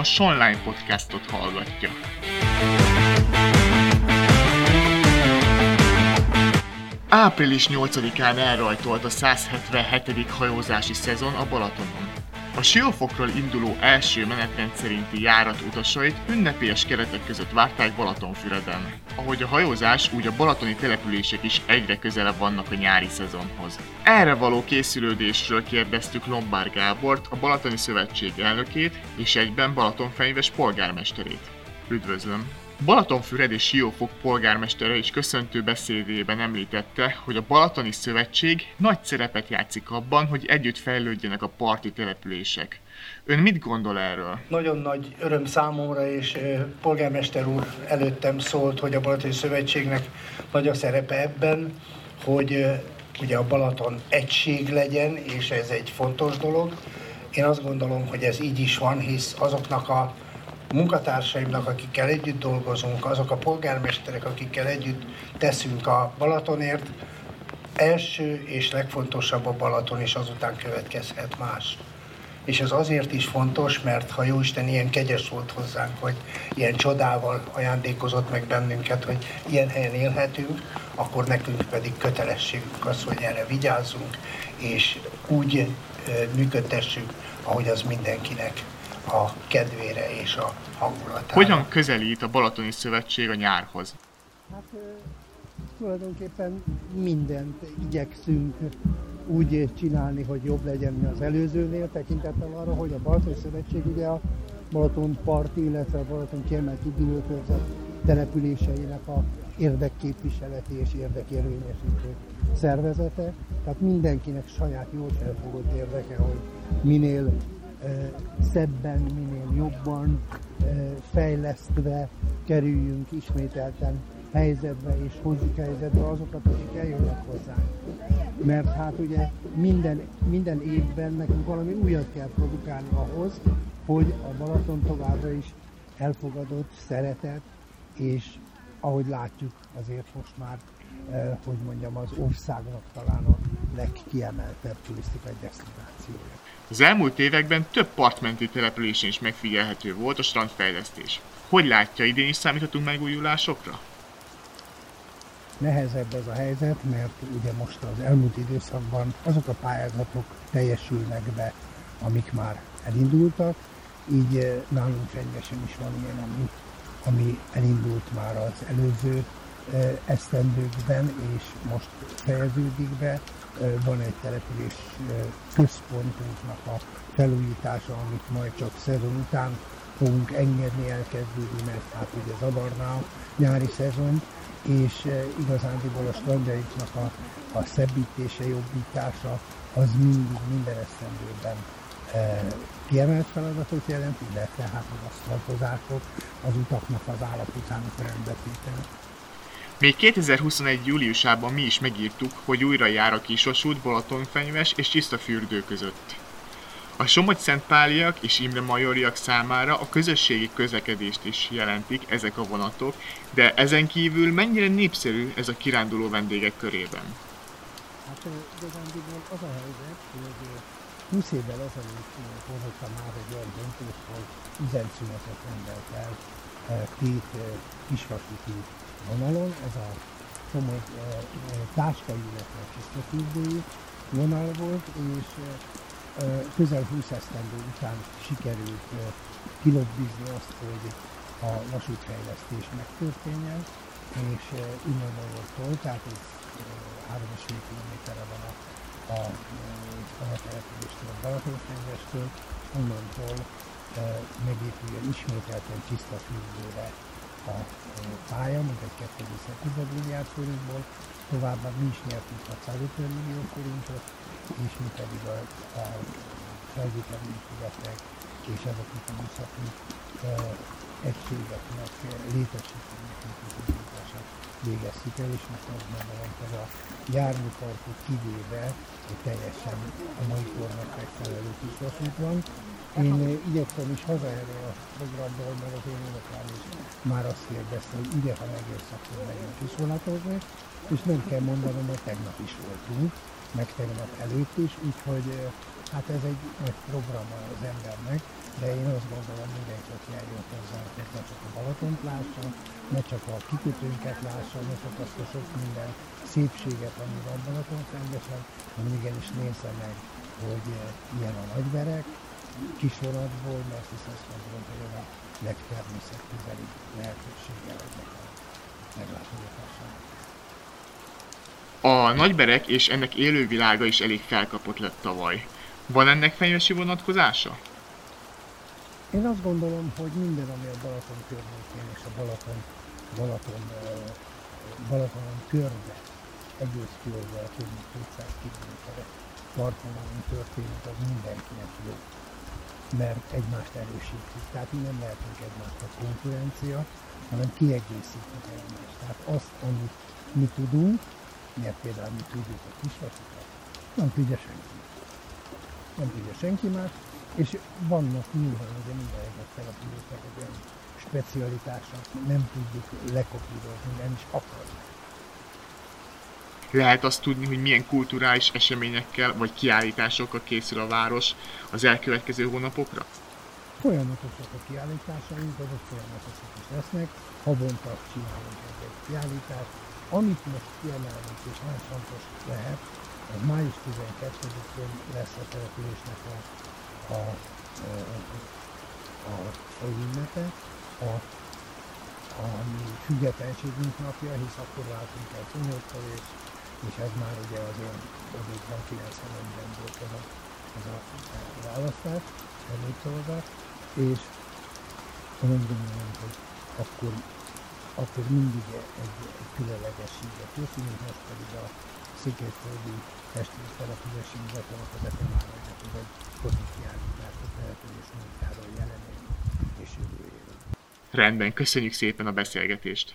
a Sonline podcastot hallgatja. Április 8-án elrajtolt a 177. hajózási szezon a Balatonon. A Siófokról induló első menetrend szerinti járat utasait ünnepélyes keretek között várták Balatonfüreden. Ahogy a hajózás, úgy a balatoni települések is egyre közelebb vannak a nyári szezonhoz. Erre való készülődésről kérdeztük Lombár Gábort, a Balatoni Szövetség elnökét és egyben Balatonfenyves polgármesterét. Üdvözlöm! Balatonfüred és Siófok polgármestere is köszöntő beszédében említette, hogy a Balatoni Szövetség nagy szerepet játszik abban, hogy együtt fejlődjenek a parti települések. Ön mit gondol erről? Nagyon nagy öröm számomra, és polgármester úr előttem szólt, hogy a Balatoni Szövetségnek nagy a szerepe ebben, hogy ugye a Balaton egység legyen, és ez egy fontos dolog. Én azt gondolom, hogy ez így is van, hisz azoknak a munkatársaimnak, akikkel együtt dolgozunk, azok a polgármesterek, akikkel együtt teszünk a Balatonért, első és legfontosabb a Balaton, és azután következhet más. És ez azért is fontos, mert ha Jóisten ilyen kegyes volt hozzánk, hogy ilyen csodával ajándékozott meg bennünket, hogy ilyen helyen élhetünk, akkor nekünk pedig kötelességünk az, hogy erre vigyázzunk, és úgy működtessük, ahogy az mindenkinek a kedvére és a hangulatára. Hogyan közelít a Balatoni Szövetség a nyárhoz? Hát tulajdonképpen mindent igyekszünk úgy csinálni, hogy jobb legyen, mint az előzőnél, tekintettel arra, hogy a Balatoni Szövetség ugye a Balaton parti, illetve a Balaton kiemelt üdülőkörzet településeinek a érdekképviseleti és érdekérvényesítő szervezete. Tehát mindenkinek saját jól felfogott érdeke, hogy minél szebben, minél jobban fejlesztve kerüljünk ismételten helyzetbe, és hozzuk helyzetbe azokat, akik eljönnek hozzánk. Mert hát ugye minden, minden évben nekünk valami újat kell produkálni ahhoz, hogy a Balaton továbbra is elfogadott, szeretet, és ahogy látjuk, azért most már, hogy mondjam, az országnak talán a legkiemeltebb turisztikai destinációja. Az elmúlt években több partmenti településen is megfigyelhető volt a strandfejlesztés. Hogy látja, idén is számíthatunk megújulásokra? Nehezebb ez a helyzet, mert ugye most az elmúlt időszakban azok a pályázatok teljesülnek be, amik már elindultak, így eh, nálunk fenyvesen is van ilyen, ami, ami elindult már az előző esztendőkben, és most fejeződik be van egy település központunknak a felújítása, amit majd csak szezon után fogunk engedni elkezdődni, mert hát ugye zavarná a nyári szezon, és igazándiból a strandjainknak a, a szebbítése, jobbítása az mindig minden esztendőben kiemelt feladatot jelent, illetve hát az aszfaltozások, az utaknak az állapotának a rendbetétele. Még 2021. júliusában mi is megírtuk, hogy újra jár a Kisosút, Balatonfenyves és Tiszta fürdő között. A Somogy-Szentpáliak és Imre Majoriak számára a közösségi közlekedést is jelentik ezek a vonatok, de ezen kívül mennyire népszerű ez a kiránduló vendégek körében? Hát igazándiból az a helyzet, hogy 20 évvel ezelőtt hozottam már egy olyan döntést, hogy üzemszünetet rendelt el két kisvasúti vonalon, ez a komoly táska, illetve csisztafürdői vonal volt, és közel 20 esztendő után sikerült kilobbizni azt, hogy a vasútfejlesztés megtörténjen, és innen Magyartól, tehát ez 3,5 kilométerre van a, a, a településtől, a Balatonfenyvestől, onnantól megépüljön ismételten tiszta fürdőre a pálya, mint egy 2,1 milliárd forintból, továbbá mi is nyertünk 650 millió forintot, és mi pedig a, a felvételi épületek és ezeknek a műszaki egységeknek létesítményeknek végeztük el, és most azt gondolom, hogy a járműparkot kivéve egy teljesen a mai kornak megfelelő kis van, én igyekszem is hazaérni a programból, mert az én unokám is. Már azt kérdezte, hogy ide, ha megérsz, akkor megyünk kiszólatozni, és nem kell mondanom, hogy tegnap is voltunk, meg tegnap előtt is, úgyhogy Hát ez egy nagy program az embernek, de én azt gondolom, mindenki, aki eljött hozzá, hogy ne csak a Balatont lássa, ne csak a kikötőnket lássa, ne csak azt a sok minden szépséget, ami van Balaton rendesen, hanem igenis nézze meg, hogy ilyen a nagyverek, kisoratból, mert hisz azt gondolom, hogy a legtermészetközeli lehetősége ennek a meglátogatásának. A nagyberek és ennek élővilága is elég felkapott lett tavaly. Van ennek fenyvesi vonatkozása? Én azt gondolom, hogy minden, ami a Balaton környékén és a Balaton, Balaton, Balatonon körbe, egész körbe, a több mint 200 kilométerre partvonalon történik, az mindenkinek jó. Mert egymást erősítjük. Tehát mi nem lehetünk egymást a konkurencia, hanem kiegészítjük egymást. Tehát azt, amit mi tudunk, mert például mi tudjuk a kisvasukat, nem tudja senki. Nem tudja senki más, és vannak nyilván ugye minden egyes településnek egy olyan specialitása, nem tudjuk lekopírozni, nem is akarjuk. Lehet azt tudni, hogy milyen kulturális eseményekkel vagy kiállításokkal készül a város az elkövetkező hónapokra? Folyamatosak a kiállításaink, azok folyamatosak is lesznek. Havonta csinálunk egy kiállítást, amit most kiemelünk és nagyon fontos lehet, az május 12-én lesz a településnek a, a, a, a, a ünnepe, a, a mi függetlenségünk napja, hisz akkor váltunk el Szonyótól, és, és ez már ugye az én adókban 91-ben volt ez a, ez a választás, előszavazás, és én úgy gondolom, hogy akkor akkor mindig egy, egy különlegességet készülünk, most pedig a székelyföldi testi települési hivatalok az efemállapot, hogy egy fotókiállítást a település munkáról jelenél és jövőjéről. Rendben, köszönjük szépen a beszélgetést!